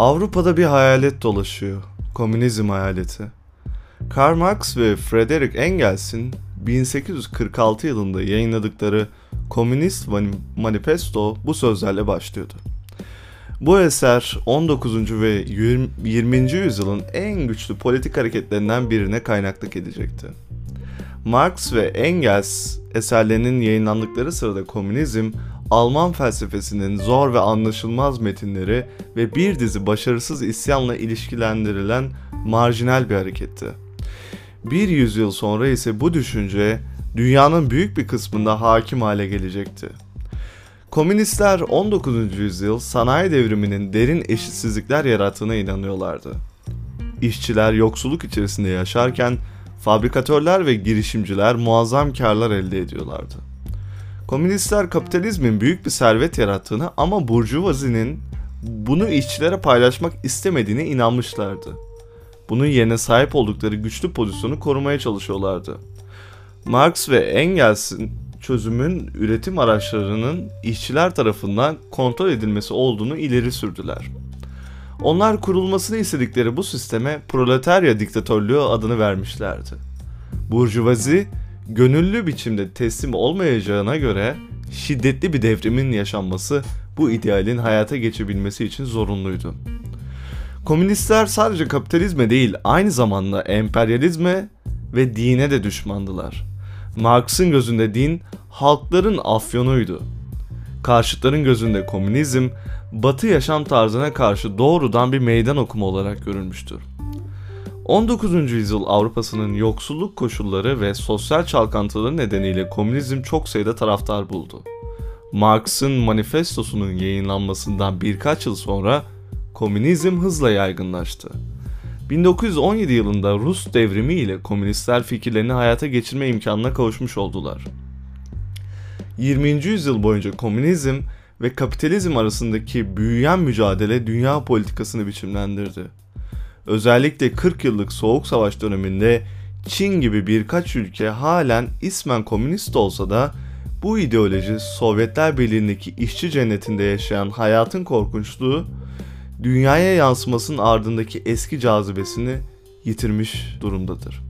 Avrupa'da bir hayalet dolaşıyor. Komünizm hayaleti. Karl Marx ve Friedrich Engels'in 1846 yılında yayınladıkları Komünist Manifesto bu sözlerle başlıyordu. Bu eser 19. ve 20. yüzyılın en güçlü politik hareketlerinden birine kaynaklık edecekti. Marx ve Engels eserlerinin yayınlandıkları sırada komünizm, Alman felsefesinin zor ve anlaşılmaz metinleri ve bir dizi başarısız isyanla ilişkilendirilen marjinal bir hareketti. Bir yüzyıl sonra ise bu düşünce dünyanın büyük bir kısmında hakim hale gelecekti. Komünistler 19. yüzyıl sanayi devriminin derin eşitsizlikler yarattığına inanıyorlardı. İşçiler yoksulluk içerisinde yaşarken fabrikatörler ve girişimciler muazzam karlar elde ediyorlardı. Komünistler kapitalizmin büyük bir servet yarattığını ama burjuvazinin bunu işçilere paylaşmak istemediğine inanmışlardı. Bunun yerine sahip oldukları güçlü pozisyonu korumaya çalışıyorlardı. Marx ve Engels'in çözümün üretim araçlarının işçiler tarafından kontrol edilmesi olduğunu ileri sürdüler. Onlar kurulmasını istedikleri bu sisteme proletarya diktatörlüğü adını vermişlerdi. Burjuvazi gönüllü biçimde teslim olmayacağına göre şiddetli bir devrimin yaşanması bu idealin hayata geçebilmesi için zorunluydu. Komünistler sadece kapitalizme değil aynı zamanda emperyalizme ve dine de düşmandılar. Marx'ın gözünde din halkların afyonuydu. Karşıtların gözünde komünizm batı yaşam tarzına karşı doğrudan bir meydan okuma olarak görülmüştür. 19. yüzyıl Avrupa'sının yoksulluk koşulları ve sosyal çalkantıları nedeniyle komünizm çok sayıda taraftar buldu. Marx'ın manifestosunun yayınlanmasından birkaç yıl sonra komünizm hızla yaygınlaştı. 1917 yılında Rus devrimi ile komünistler fikirlerini hayata geçirme imkanına kavuşmuş oldular. 20. yüzyıl boyunca komünizm ve kapitalizm arasındaki büyüyen mücadele dünya politikasını biçimlendirdi. Özellikle 40 yıllık Soğuk Savaş döneminde Çin gibi birkaç ülke halen ismen komünist olsa da bu ideoloji Sovyetler Birliği'ndeki işçi cennetinde yaşayan hayatın korkunçluğu dünyaya yansımasının ardındaki eski cazibesini yitirmiş durumdadır.